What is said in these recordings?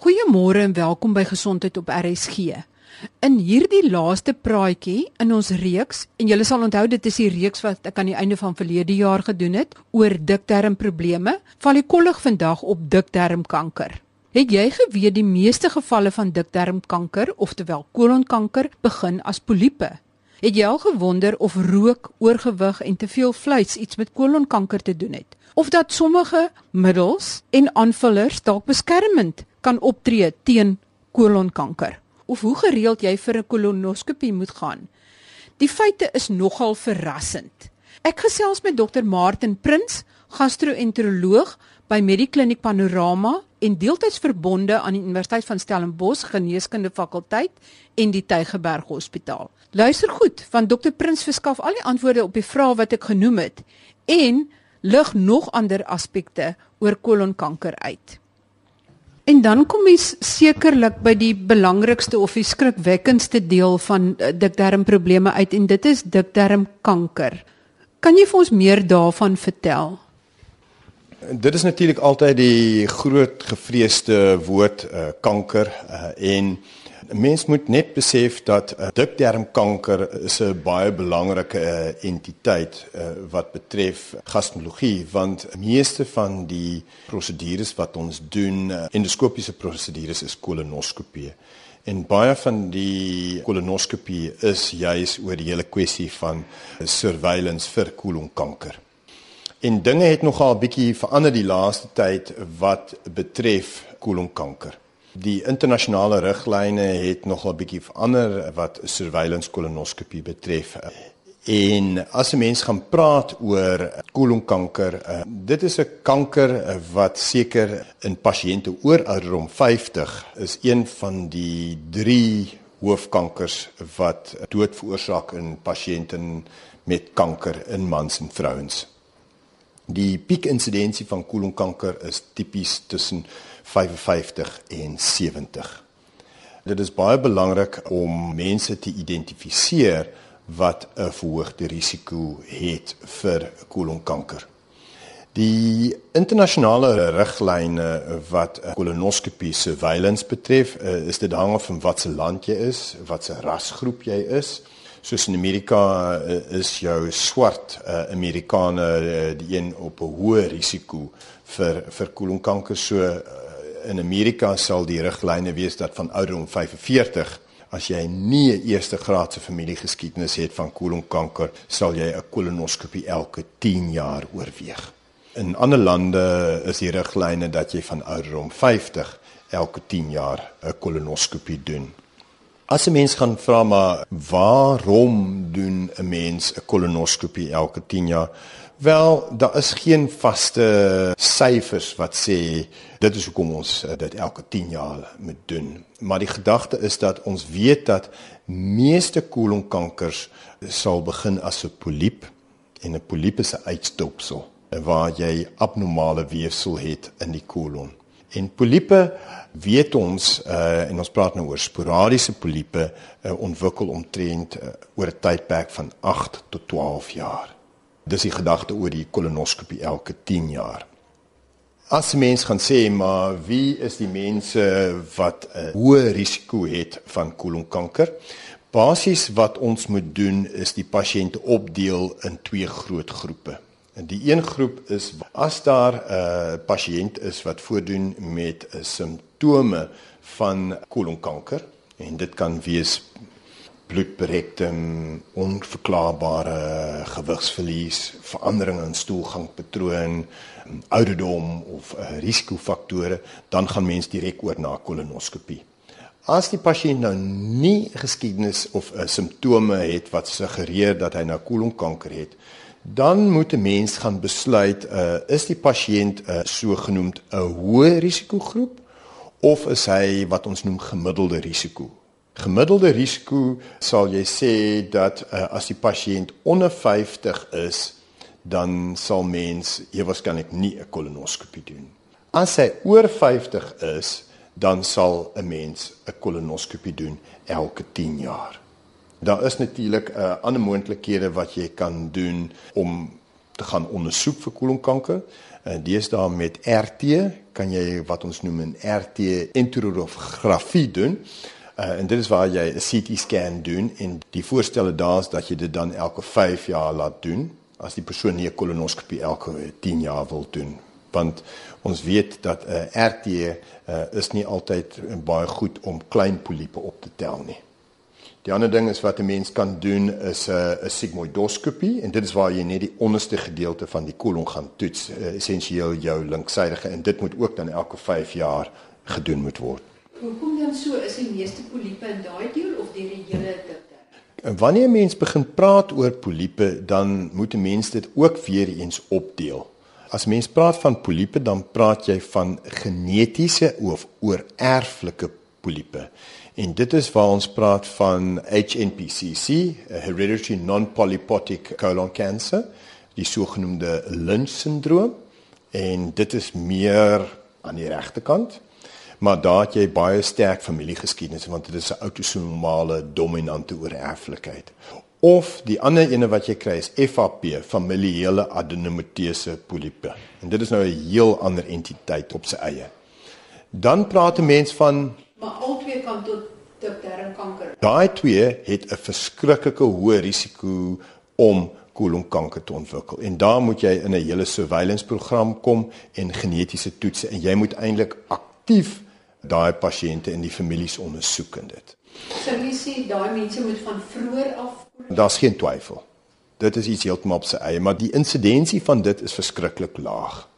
Goeiemôre en welkom by Gesondheid op RSG. In hierdie laaste praatjie in ons reeks en julle sal onthou dit is die reeks wat ek aan die einde van verlede jaar gedoen het oor diktermprobleme, val die kollig vandag op diktermkanker. Het jy geweet die meeste gevalle van diktermkanker, oftewel kolonkanker, begin as poliepe? Het jy al gewonder of rook, oorgewig en te veel vleis iets met kolonkanker te doen het? Of dat sommige middels en aanvullers dalk beskermend kan optree teen kolonkanker? Of hoe gereeld jy vir 'n kolonoskopie moet gaan? Die feite is nogal verrassend. Ek gesels met dokter Martin Prins, gastro-enteroloog by Medikliniek Panorama en deeltyds verbonde aan die Universiteit van Stellenbosch Geneeskunde Fakulteit en die Tygerberg Hospitaal. Luister goed, want dokter Prins verskaf al die antwoorde op die vrae wat ek genoem het en lig nog ander aspekte oor kolonkanker uit. En dan kom ons sekerlik by die belangrikste of die skrikwekkendste deel van uh, dikdarmprobleme uit en dit is dikdarmkanker. Kan jy vir ons meer daarvan vertel? Dit is natuurlik altyd die groot gevreesde woord uh, kanker uh, en mens moet net besef dat uh, dikdarmkanker is 'n baie belangrike uh, entiteit uh, wat betref gastologie want meeste van die prosedures wat ons doen uh, endoskopiese prosedures is kolonoskopie en baie van die kolonoskopie is juis oor die hele kwessie van surveillance vir kolonkanker En dinge het nogal bietjie verander die laaste tyd wat betref kolonkanker. Die internasionale riglyne het nogal bietjie verander wat surveillance kolonoskopie betref. En as 'n mens gaan praat oor kolonkanker, uh, dit is 'n kanker uh, wat seker in pasiënte oor ouderdom 50 is een van die 3 hoofkankers wat dood veroorsaak in pasiënte met kanker in mans en vrouens. Die piekinsidensie van kolonkanker is tipies tussen 55 en 70. Dit is baie belangrik om mense te identifiseer wat 'n verhoogde risiko het vir kolonkanker. Die internasionale riglyne wat kolonoskopie surveillance betref, eh, is dit hang af van watse land jy is, watse rasgroep jy is soos in Amerika uh, is jou swart uh, Amerikane uh, die een op 'n hoë risiko vir vir kolonkanker so uh, in Amerika sal die riglyne wees dat van ouderdom 45 as jy nie 'n eerste graadse familiegeskiedenis het van kolonkanker sal jy 'n kolonoskopie elke 10 jaar oorweeg. In ander lande is die riglyne dat jy van ouderdom 50 elke 10 jaar 'n kolonoskopie doen. As 'n mens gaan vra maar waarom doen 'n mens 'n kolonoskopie elke 10 jaar? Wel, daar is geen vaste syfers wat sê dit is hoekom ons eh, dit elke 10 jaar moet doen. Maar die gedagte is dat ons weet dat meeste kolonkankers sal begin as 'n poliep en 'n poliep is 'n uitstopsel waar jy abnormale weefsel het in die kolon. En poliepe weet ons uh en ons praat nou oor sporadiese poliepe uh, ontwikkel omtrent uh, oor 'n tydperk van 8 tot 12 jaar. Dis die gedagte oor die kolonoskopie elke 10 jaar. As mens gaan sê maar wie is die mense wat 'n hoë risiko het van kolonkanker? Basies wat ons moet doen is die pasiënte opdeel in twee groot groepe. En die een groep is as daar 'n uh, pasiënt is wat voordoen met 'n uh, simptome van kolonkanker en dit kan wees bloedberekting, onverklaarbare gewigsverlies, verandering in stoelgangpatroon, ouderdom of uh, risikofaktore, dan gaan mens direk oor na kolonoskopie. As die pasiënt nou nie geskiedenis of uh, simptome het wat suggereer dat hy nou kolonkanker het, dan moet 'n mens gaan besluit uh, is die pasiënt 'n uh, sogenaamd 'n hoë risikogroep of is hy wat ons noem gemiddelde risiko. Gemiddelde risiko sal jy sê dat uh, as die pasiënt onder 50 is, dan sal mens jy waarskynlik nie 'n kolonoskopie doen. As hy oor 50 is, dan sal 'n mens 'n kolonoskopie doen elke 10 jaar. Daar is natuurlik 'n uh, ander moontlikhede wat jy kan doen om te gaan ondersoek vir kolonkanker. En deesdae met RT kan jy wat ons noem 'n RT enterografie doen. Uh, en dit is waar jy 'n CT scan doen en die voorstelle daar is dat jy dit dan elke 5 jaar laat doen as die persoon nie 'n kolonoskopie elke 10 jaar wil doen want ons weet dat 'n uh, RT uh, is nie altyd baie goed om klein poliepe op te tel nie. Die ander ding is wat 'n mens kan doen is 'n uh, 'n sigmoidoskopie en dit is waar jy net die onderste gedeelte van die kolon gaan toets, uh, essensieel jou linksydige en dit moet ook dan elke 5 jaar gedoen moet word. Hoekom dan so is die meeste poliepe in daai deel of deur die hele dikte? Wanneer 'n mens begin praat oor poliepe, dan moet 'n mens dit ook weer eens opdeel. As mens praat van poliepe, dan praat jy van genetiese of oorerflike poliepe. En dit is waar ons praat van HNPCC, hereditary non-polypotic colon cancer, die sogenaamde Lynch syndroom en dit is meer aan die regterkant. Maar daar het jy baie sterk familiegeskiedenis want dit is 'n autosomale dominante oorerflikheid. Of die ander ene wat jy kry is FAP, familiale adenomatose poliepe. En dit is nou 'n heel ander entiteit op sy eie. Dan praat 'n mens van Maar albei kan tot darmkanker. Daai twee het 'n verskriklike hoë risiko om kolonkanker te ontwikkel. En daar moet jy in 'n hele surveillance program kom en genetiese toetse en jy moet eintlik aktief daai pasiënte en die families ondersoek in dit. Sou jy sê daai mense moet van vroeër af Daar's geen twyfel. Dit is iets heeltemal op sy eie, maar die insidensie van dit is verskriklik laag.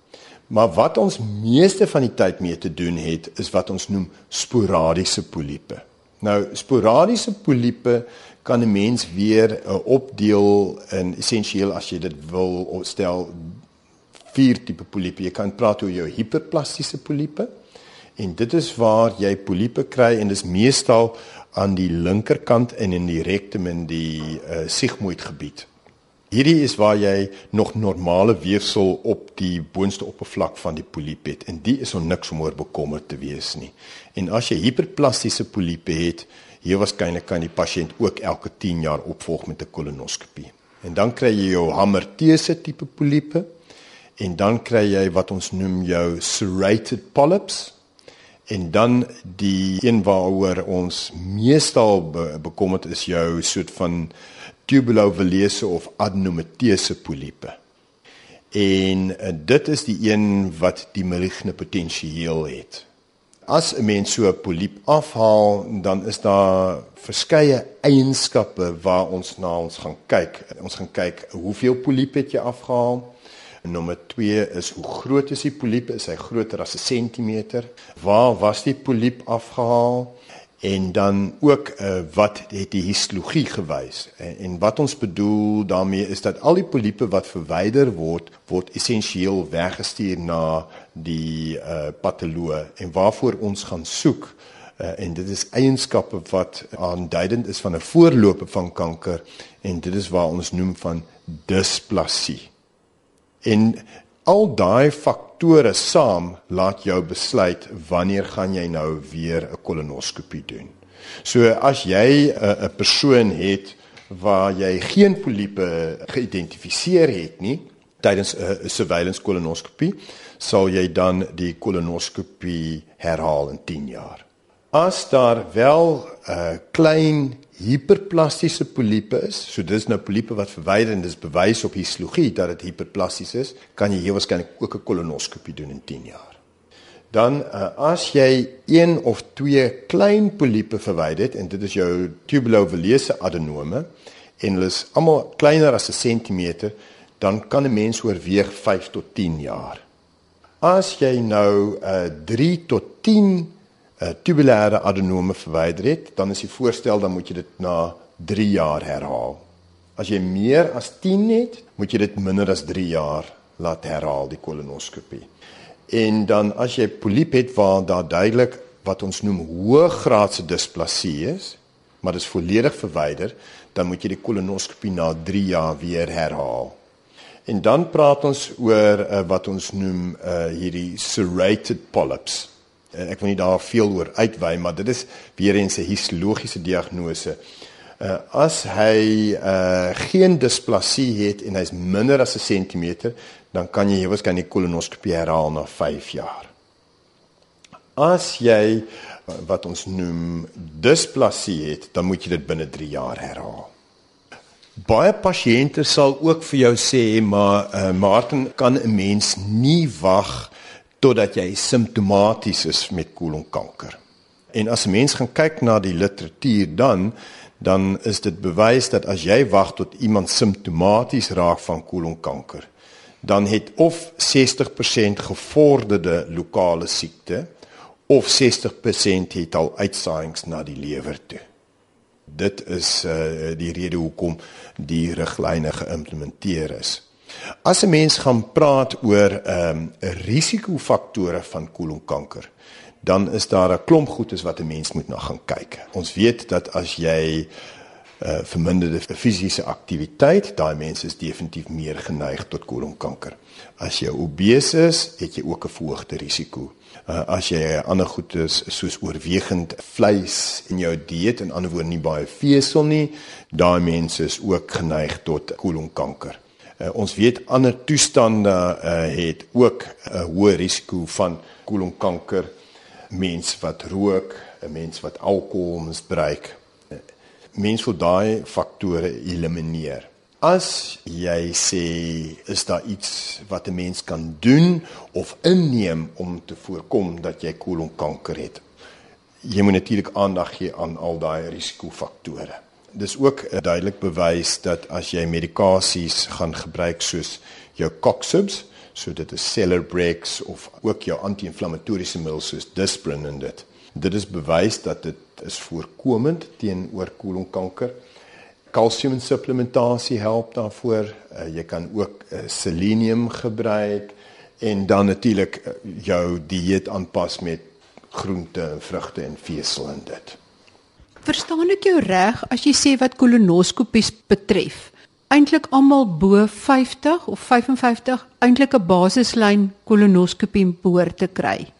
Maar wat ons meeste van die tyd mee te doen het, is wat ons noem sporadiese poliepe. Nou sporadiese poliepe kan 'n mens weer uh, opdeel in essensieel as jy dit wil stel vier tipe poliepe. Jy kan praat oor jou hiperplastiese poliepe en dit is waar jy poliepe kry en dis meestal aan die linkerkant en in die rektum en die uh, sigmoidgebied. Hierdie is waar jy nog normale weefsel op die boonste oppervlak van die poliep het en die is on niks om oor bekommerd te wees nie. En as jy hiperplastiese poliepe het, hier waarskynlik kan die pasiënt ook elke 10 jaar opvolg met 'n kolonoskopie. En dan kry jy jou hamertese tipe poliepe en dan kry jy wat ons noem jou serrated polyps en dan die een waaroor ons meestal be bekommerd is jou soort van tubulovelese of adenomatese poliepe. En uh, dit is die een wat die maligne potensieel het. As 'n mens so 'n poliep afhaal, dan is daar verskeie eienskappe waar ons na ons gaan kyk. Ons gaan kyk hoeveel poliepe het jy afgehaal? Nommer 2 is hoe groot is die poliep? Is hy groter as 'n sentimeter? Waar was die poliep afgehaal? En dan ook uh, wat het die histologie gewys? En, en wat ons bedoel daarmee is dat al die poliepe wat verwyder word word essensieel weggestuur na die uh, patoloog. En waarvoor ons gaan soek uh, en dit is eienskappe wat aanduidend is van 'n voorloper van kanker en dit is waar ons noem van displasie en al daai faktore saam laat jou besluit wanneer gaan jy nou weer 'n kolonoskopie doen. So as jy 'n 'n persoon het waar jy geen poliepe geïdentifiseer het nie tydens 'n surveillance kolonoskopie, sal jy dan die kolonoskopie herhaal in 10 jaar. As daar wel 'n uh, klein hiperplastiese poliepe is, so dis nou poliepe wat verwyder en dis bewys op histologie dat dit hiperplasties is, kan jy hier waarskynlik ook 'n kolonoskopie doen in 10 jaar. Dan uh, as jy een of twee klein poliepe verwyder het en dit is jou tubulovelese adenome en hulle is almal kleiner as 'n sentimeter, dan kan 'n mens oorweeg 5 tot 10 jaar. As jy nou uh, 3 tot 10 uh, tubulêre adenome verwyder het, dan is die voorstel dan moet jy dit na 3 jaar herhaal. As jy meer as 10 het, moet jy dit minder as 3 jaar laat herhaal die kolonoskopie. En dan as jy poliep het waar daar duidelik wat ons noem hoë graadse displasie is, maar dit is volledig verwyder, dan moet jy die kolonoskopie na 3 jaar weer herhaal. En dan praat ons oor uh, wat ons noem uh, hierdie serrated polyps. Eh, ek wil nie daar veel oor uitwy maar dit is weer eens 'n histologiese diagnose Uh, as hy uh, geen displasie het en hy's minder as 'n sentimeter, dan kan jy waarskynlik kolonoskopie herhaal na 5 jaar. As jy wat ons noem displasie het, dan moet jy dit binne 3 jaar herhaal. Baie pasiënte sal ook vir jou sê, maar uh, Martin kan 'n mens nie wag totdat jy simptomaties is met kolonkanker. En as 'n mens gaan kyk na die literatuur dan dan is dit bewys dat as jy wag tot iemand simptomaties raak van kolonkanker, dan het of 60% gevorderde lokale siekte of 60% het al uitsaaiings na die lewer toe. Dit is uh die rede hoekom die riglyne geïmplementeer is. As 'n mens gaan praat oor ehm um, risikofaktore van kolonkanker, dan is daar 'n klomp goedes wat 'n mens moet na gaan kyk. Ons weet dat as jy uh verminderde fisiese aktiwiteit, daai mense is definitief meer geneig tot kolonkanker. As jy obese is, het jy ook 'n verhoogde risiko. Uh as jy ander goedes soos oorwegend vleis in jou dieet en ander woorde nie baie vesel nie, daai mense is ook geneig tot kolonkanker. Uh, ons weet ander toestande uh, het ook 'n hoë risiko van kolonkanker mens wat rook, 'n mens wat alkohol misbruik. Mens wil daai faktore elimineer. As jy sê is daar iets wat 'n mens kan doen of inneem om te voorkom dat jy kolonkanker het. Jy moet natuurlik aandag gee aan al daai risikofaktore. Dis ook duidelik bewys dat as jy medikasies gaan gebruik soos jou coxibs, so dit is Celebrex of ook jou anti-inflammatoriese middels soos Disprin en dit. Dit is bewys dat dit is voorkomend teenoor kolonkanker. Kalsium supplementasie help daarvoor. Uh, jy kan ook uh, selenium gebruik en dan natuurlik uh, jou dieet aanpas met groente en vrugte en vesel en dit. Verstaan ek jou reg as jy sê wat kolonoskopies betref? eintlik almal bo 50 of 55 eintlik 'n basislyn kolonoskopie behoort te kry.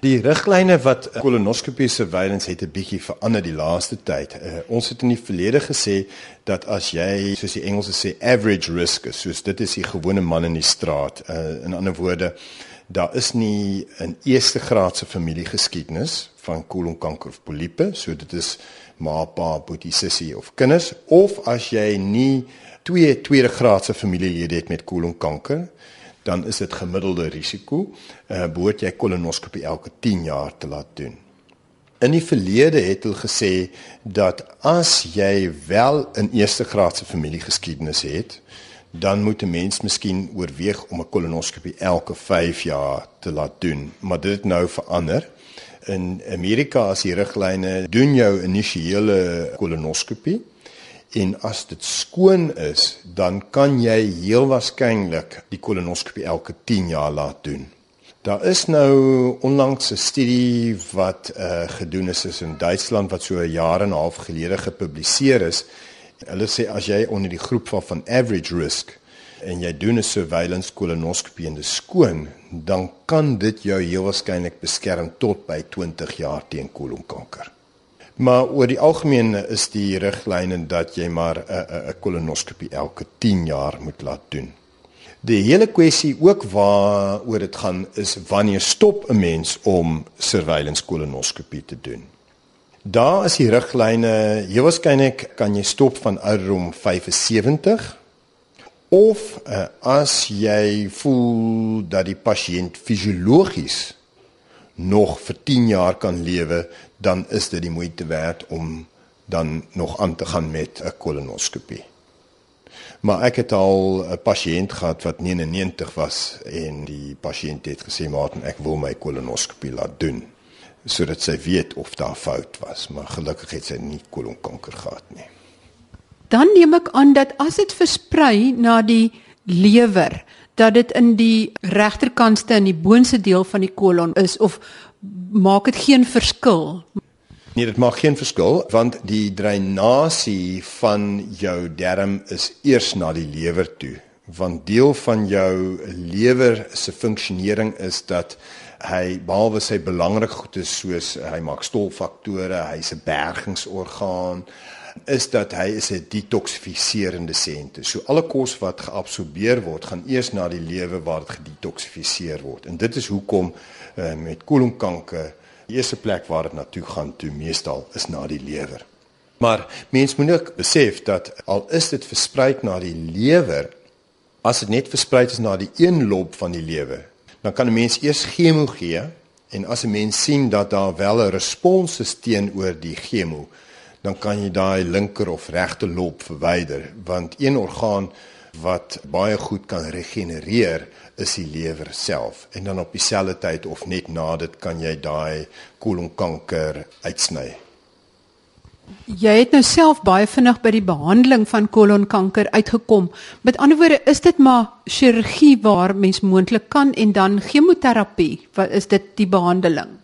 Die riglyne wat kolonoskopie surveillance het 'n bietjie verander die laaste tyd. Uh, ons het in die verlede gesê dat as jy soos die Engelse sê average risk is, soos dit is die gewone man in die straat. Uh, in ander woorde, daar is nie 'n eerste graadse familiegeskiedenis van kolonkanker of poliepe, so dit is ma, pa, boetie, sussie of kinders of as jy nie twee tweede graadse familielede het met kolonkanker, dan is dit gemiddelde risiko. Uh behoort jy kolonoskopie elke 10 jaar te laat doen. In die verlede het hulle gesê dat as jy wel 'n eerste graadse familiegeskiedenis het, dan moet 'n mens miskien oorweeg om 'n kolonoskopie elke 5 jaar te laat doen, maar dit het nou verander. In Amerika as die riglyne doen jou initiële kolonoskopie En as dit skoon is, dan kan jy heel waarskynlik die kolonoskopie elke 10 jaar laat doen. Daar is nou onlangs 'n studie wat uh, gedoen is, is in Duitsland wat so 'n jaar en 'n half gelede gepubliseer is. Hulle sê as jy onder die groep van van average risk en jy doen 'n surveillance kolonoskopie en dit skoon, dan kan dit jou heel waarskynlik beskerm tot by 20 jaar teen kolonkanker. Maar oor die algemeen is die riglyne dat jy maar 'n 'n kolonoskopie elke 10 jaar moet laat doen. Die hele kwessie ook waaroor dit gaan is wanneer stop 'n mens om surveillance kolonoskopie te doen. Daar is die riglyne, jy waarskynlik kan jy stop van ouderdom 75 of uh, as jy voel dat die pasiënt fisiologies nog vir 10 jaar kan lewe, dan is dit die moeite werd om dan nog aan te gaan met 'n kolonoskopie. Maar ek het al 'n pasiënt gehad wat 99 was en die pasiënt het gesê Martin, ek wil my kolonoskopie laat doen sodat sy weet of daar fout was, maar gelukkig het sy nie kolonkanker gehad nie. Dan neem ek aan dat as dit versprei na die lewer, dat dit in die regterkantste en die boonste deel van die kolon is of maak dit geen verskil? Nee, dit maak geen verskil want die dreinasie van jou darm is eers na die lewer toe. Want deel van jou lewer se funksionering is dat hy behalwe sy belangrike goede soos hy maak stolfaktore, hy's 'n bergingsorgaan, is dat hy is 'n detoksifiserende sente. So alle kos wat geabsorbeer word, gaan eers na die lewe waar dit gedetoksifiseer word. En dit is hoekom uh, met kolonkanker die eerste plek waar dit na toe gaan toe meestal is na die lewer. Maar mens moet ook besef dat al is dit versprei na die lewer, as dit net versprei is na die een lob van die lewer, dan kan 'n mens eers chemo gee en as 'n mens sien dat daar wel 'n respons is teenoor die chemo, dan kan jy daai linker of regte lob verwyder want een orgaan wat baie goed kan regenereer is die lewer self en dan op dieselfde tyd of net na dit kan jy daai kolonkanker uitsny. Jy het nou self baie vinnig by die behandeling van kolonkanker uitgekom. Met ander woorde, is dit maar chirurgie waar mens moontlik kan en dan chemoterapie. Wat is dit die behandeling?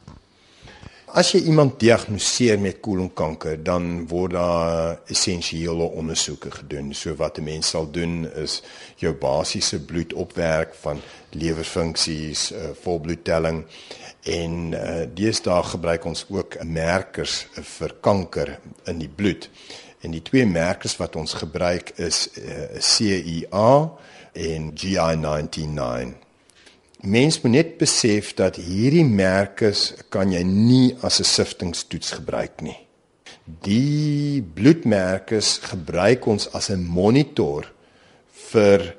As jy iemand diagnoseer met kolonkanker, dan word daar essensiële ondersoeke gedoen. So wat 'n mens sal doen is jou basiese bloed opwerk van lewerfunksies, uh, volbloedtelling en uh, deesdae gebruik ons ook merkers vir kanker in die bloed. En die twee merkers wat ons gebruik is uh, CIA en GI99. Mens moet net besef dat hierdie merkers kan jy nie as 'n siftingstoets gebruik nie. Die bloedmerkers gebruik ons as 'n monitor vir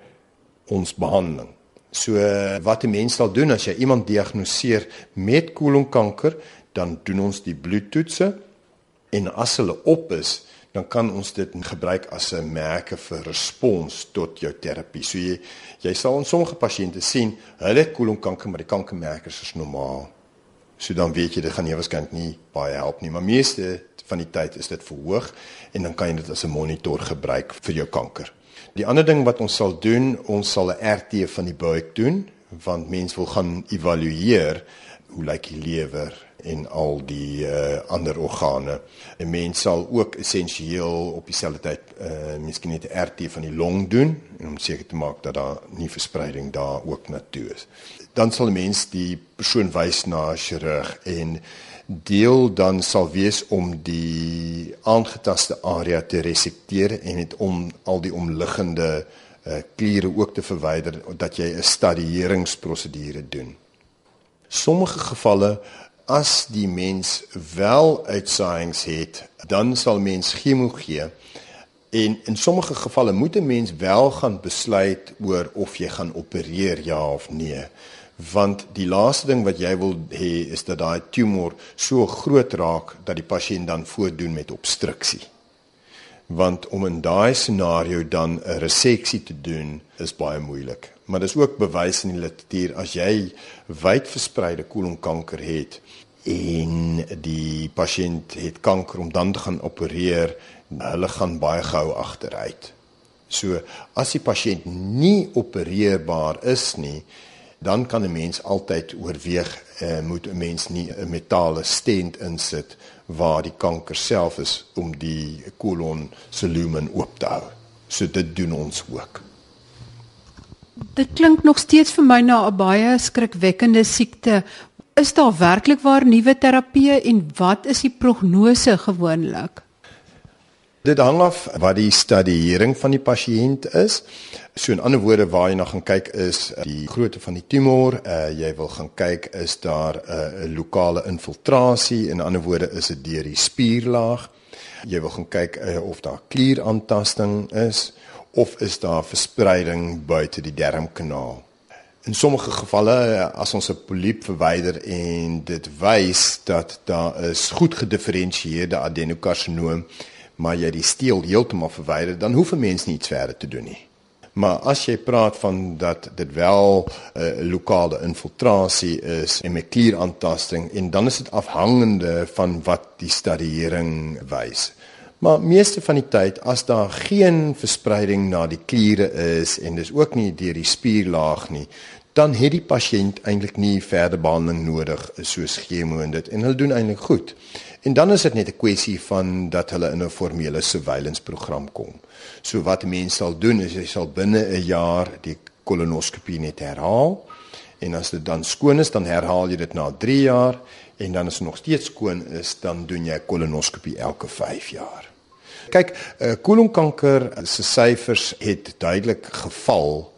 ons behandeling. So wat 'n mens sal doen as jy iemand diagnoseer met kolonkanker, dan doen ons die bloedtoetse en as hulle op is, dan kan ons dit gebruik as 'n merke vir respons tot jou terapie. So jy jy sal in sommige pasiënte sien, hulle het kolonkanker, maar die kankermerkers is normaal. So dan weet jy dit gaan waarskynlik nie baie help nie, maar meeste van die tyd is dit verhoog en dan kan jy dit as 'n monitor gebruik vir jou kanker. Die ander ding wat ons sal doen, ons sal 'n RT van die buik doen want mens wil gaan evalueer hoe lyk die lewer en al die uh, ander organe. 'n Mens sal ook essensieel op dieselfde tyd uh, miskien net 'n RT van die long doen om seker te maak dat daar nie verspreiding daar ook na toe is. Dan sal mens die persoon wys na 'n chirurg en deel dan sal wees om die aangetaste area te resekteer en dit om al die omliggende uh, kliere ook te verwyder dat jy 'n stadieringsprosedure doen. Sommige gevalle as die mens wel uitsaaiings het, dan sal mens chemo gee. En in sommige gevalle moet 'n mens wel gaan besluit oor of jy gaan opereer ja of nee. Want die laaste ding wat jy wil hê is dat daai tumor so groot raak dat die pasiënt dan voordoen met obstruksie. Want om in daai scenario dan 'n reseksie te doen is baie moeilik. Maar dis ook bewys in die literatuur as jy wyd verspreide kolonkanker het, en die pasiënt het kanker om dan te gaan opereer, hulle gaan baie gou agteruit. So as die pasiënt nie opereerbaar is nie, dan kan 'n mens altyd oorweeg eh, moet 'n mens nie 'n metale stent insit waar die kanker self is om die kolon se lumen oop te hou. So dit doen ons ook. Dit klink nog steeds vir my na 'n baie skrikwekkende siekte is daar werklik waar nuwe terapieë en wat is die prognose gewoonlik? Dit hang af wat die stadiering van die pasiënt is. So in ander woorde waar jy na gaan kyk is die grootte van die tumor, uh, jy wil gaan kyk is daar eh, 'n uh, lokale infiltrasie, in ander woorde is dit deur die spierlaag. Jy wil gaan kyk uh, of daar klieraantasting is of is daar verspreiding buite die darmkanaal. In sommige gevalle as ons 'n poliep verwyder en dit wys dat daar is goed gedifferensieerde adenokarsinoom, maar jy die steel heeltemal verwyder, dan hoef 'n mens niets verder te doen nie. Maar as jy praat van dat dit wel 'n uh, lokale infiltrasie is en met klieraantasting en dan is dit afhangende van wat die stadiering wys. Maar meeste van die tyd as daar geen verspreiding na die kliere is en dis ook nie deur die spierlaag nie, dan het die pasiënt eintlik nie verder behandeling nodig soos chemo en dit en hulle doen eintlik goed. En dan is dit net 'n kwessie van dat hulle in 'n formele surveillance program kom. So wat mense sal doen is jy sal binne 'n jaar die kolonoskopie net herhaal en as dit dan skoon is, dan herhaal jy dit na 3 jaar en dan as dit nog steeds skoon is, dan doen jy 'n kolonoskopie elke 5 jaar. Kyk, uh, koloonkanker se syfers het duidelik geval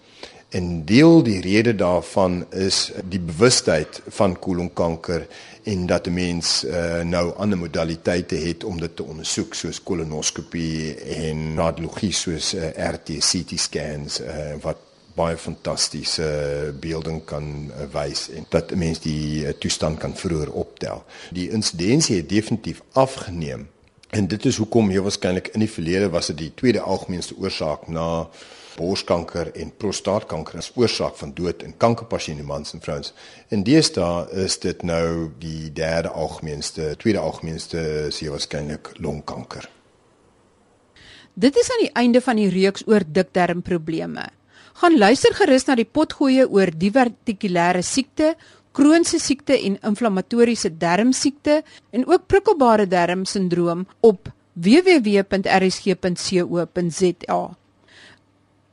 en deel die rede daarvan is die bewustheid van koloonkanker en dat 'n mens uh, nou ander modaliteite het om dit te ondersoek soos kolonoskopie en radiologie soos uh, eh, RT CT scans uh, wat baie fantastiese beelding kan wys en dat 'n mens die toestand kan vroeër optel. Die insidensie het definitief afgeneem en dit is hoekom hier waarskynlik in die verlede was dit die tweede algemeenste oorsaak na borskanker en prostaatkanker as oorsaak van dood in kankerpasiënte mans en vrouens. En deesdae is dit nou die derde algemeenste, tweede algemeenste is hier waarskynlik longkanker. Dit is aan die einde van die reeks oor dikdarmprobleme. Gaan luister gerus na die potgoeie oor divertikulêre siekte, kroonse siekte en inflammatoriese darmsiekte en ook prikkelbare darmsindroom op www.rsg.co.za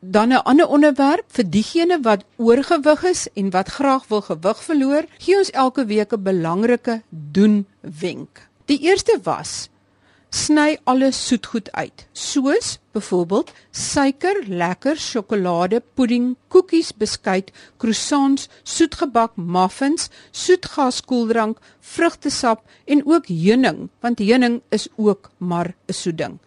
dan 'n ander onderwerp vir diegene wat oorgewig is en wat graag wil gewig verloor, gee ons elke week 'n belangrike doen wenk. Die eerste was sny alle soetgoed uit, soos byvoorbeeld suiker, lekker sjokolade, pudding, koekies, beskuit, croissants, soetgebak, muffins, soetgas koeldrank, vrugtesap en ook heuning, want heuning is ook maar 'n soet ding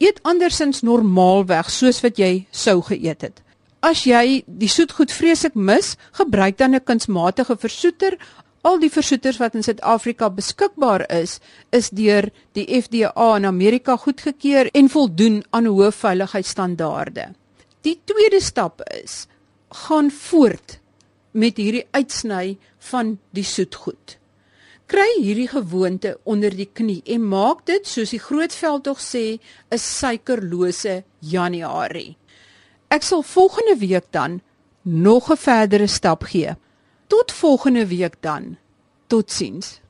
eet andersins normaalweg soos wat jy sou geëet het. As jy die soetgoed vreeslik mis, gebruik dan 'n kunsmatige versoeter. Al die versoeters wat in Suid-Afrika beskikbaar is, is deur die FDA in Amerika goedgekeur en voldoen aan hoë veiligheidsstandaarde. Die tweede stap is gaan voort met hierdie uitsny van die soetgoed kry hierdie gewoonte onder die knie en maak dit soos die Grootveld tog sê 'n suikerlose Januarie. Ek sal volgende week dan nog 'n verdere stap gee. Tot volgende week dan. Totsiens.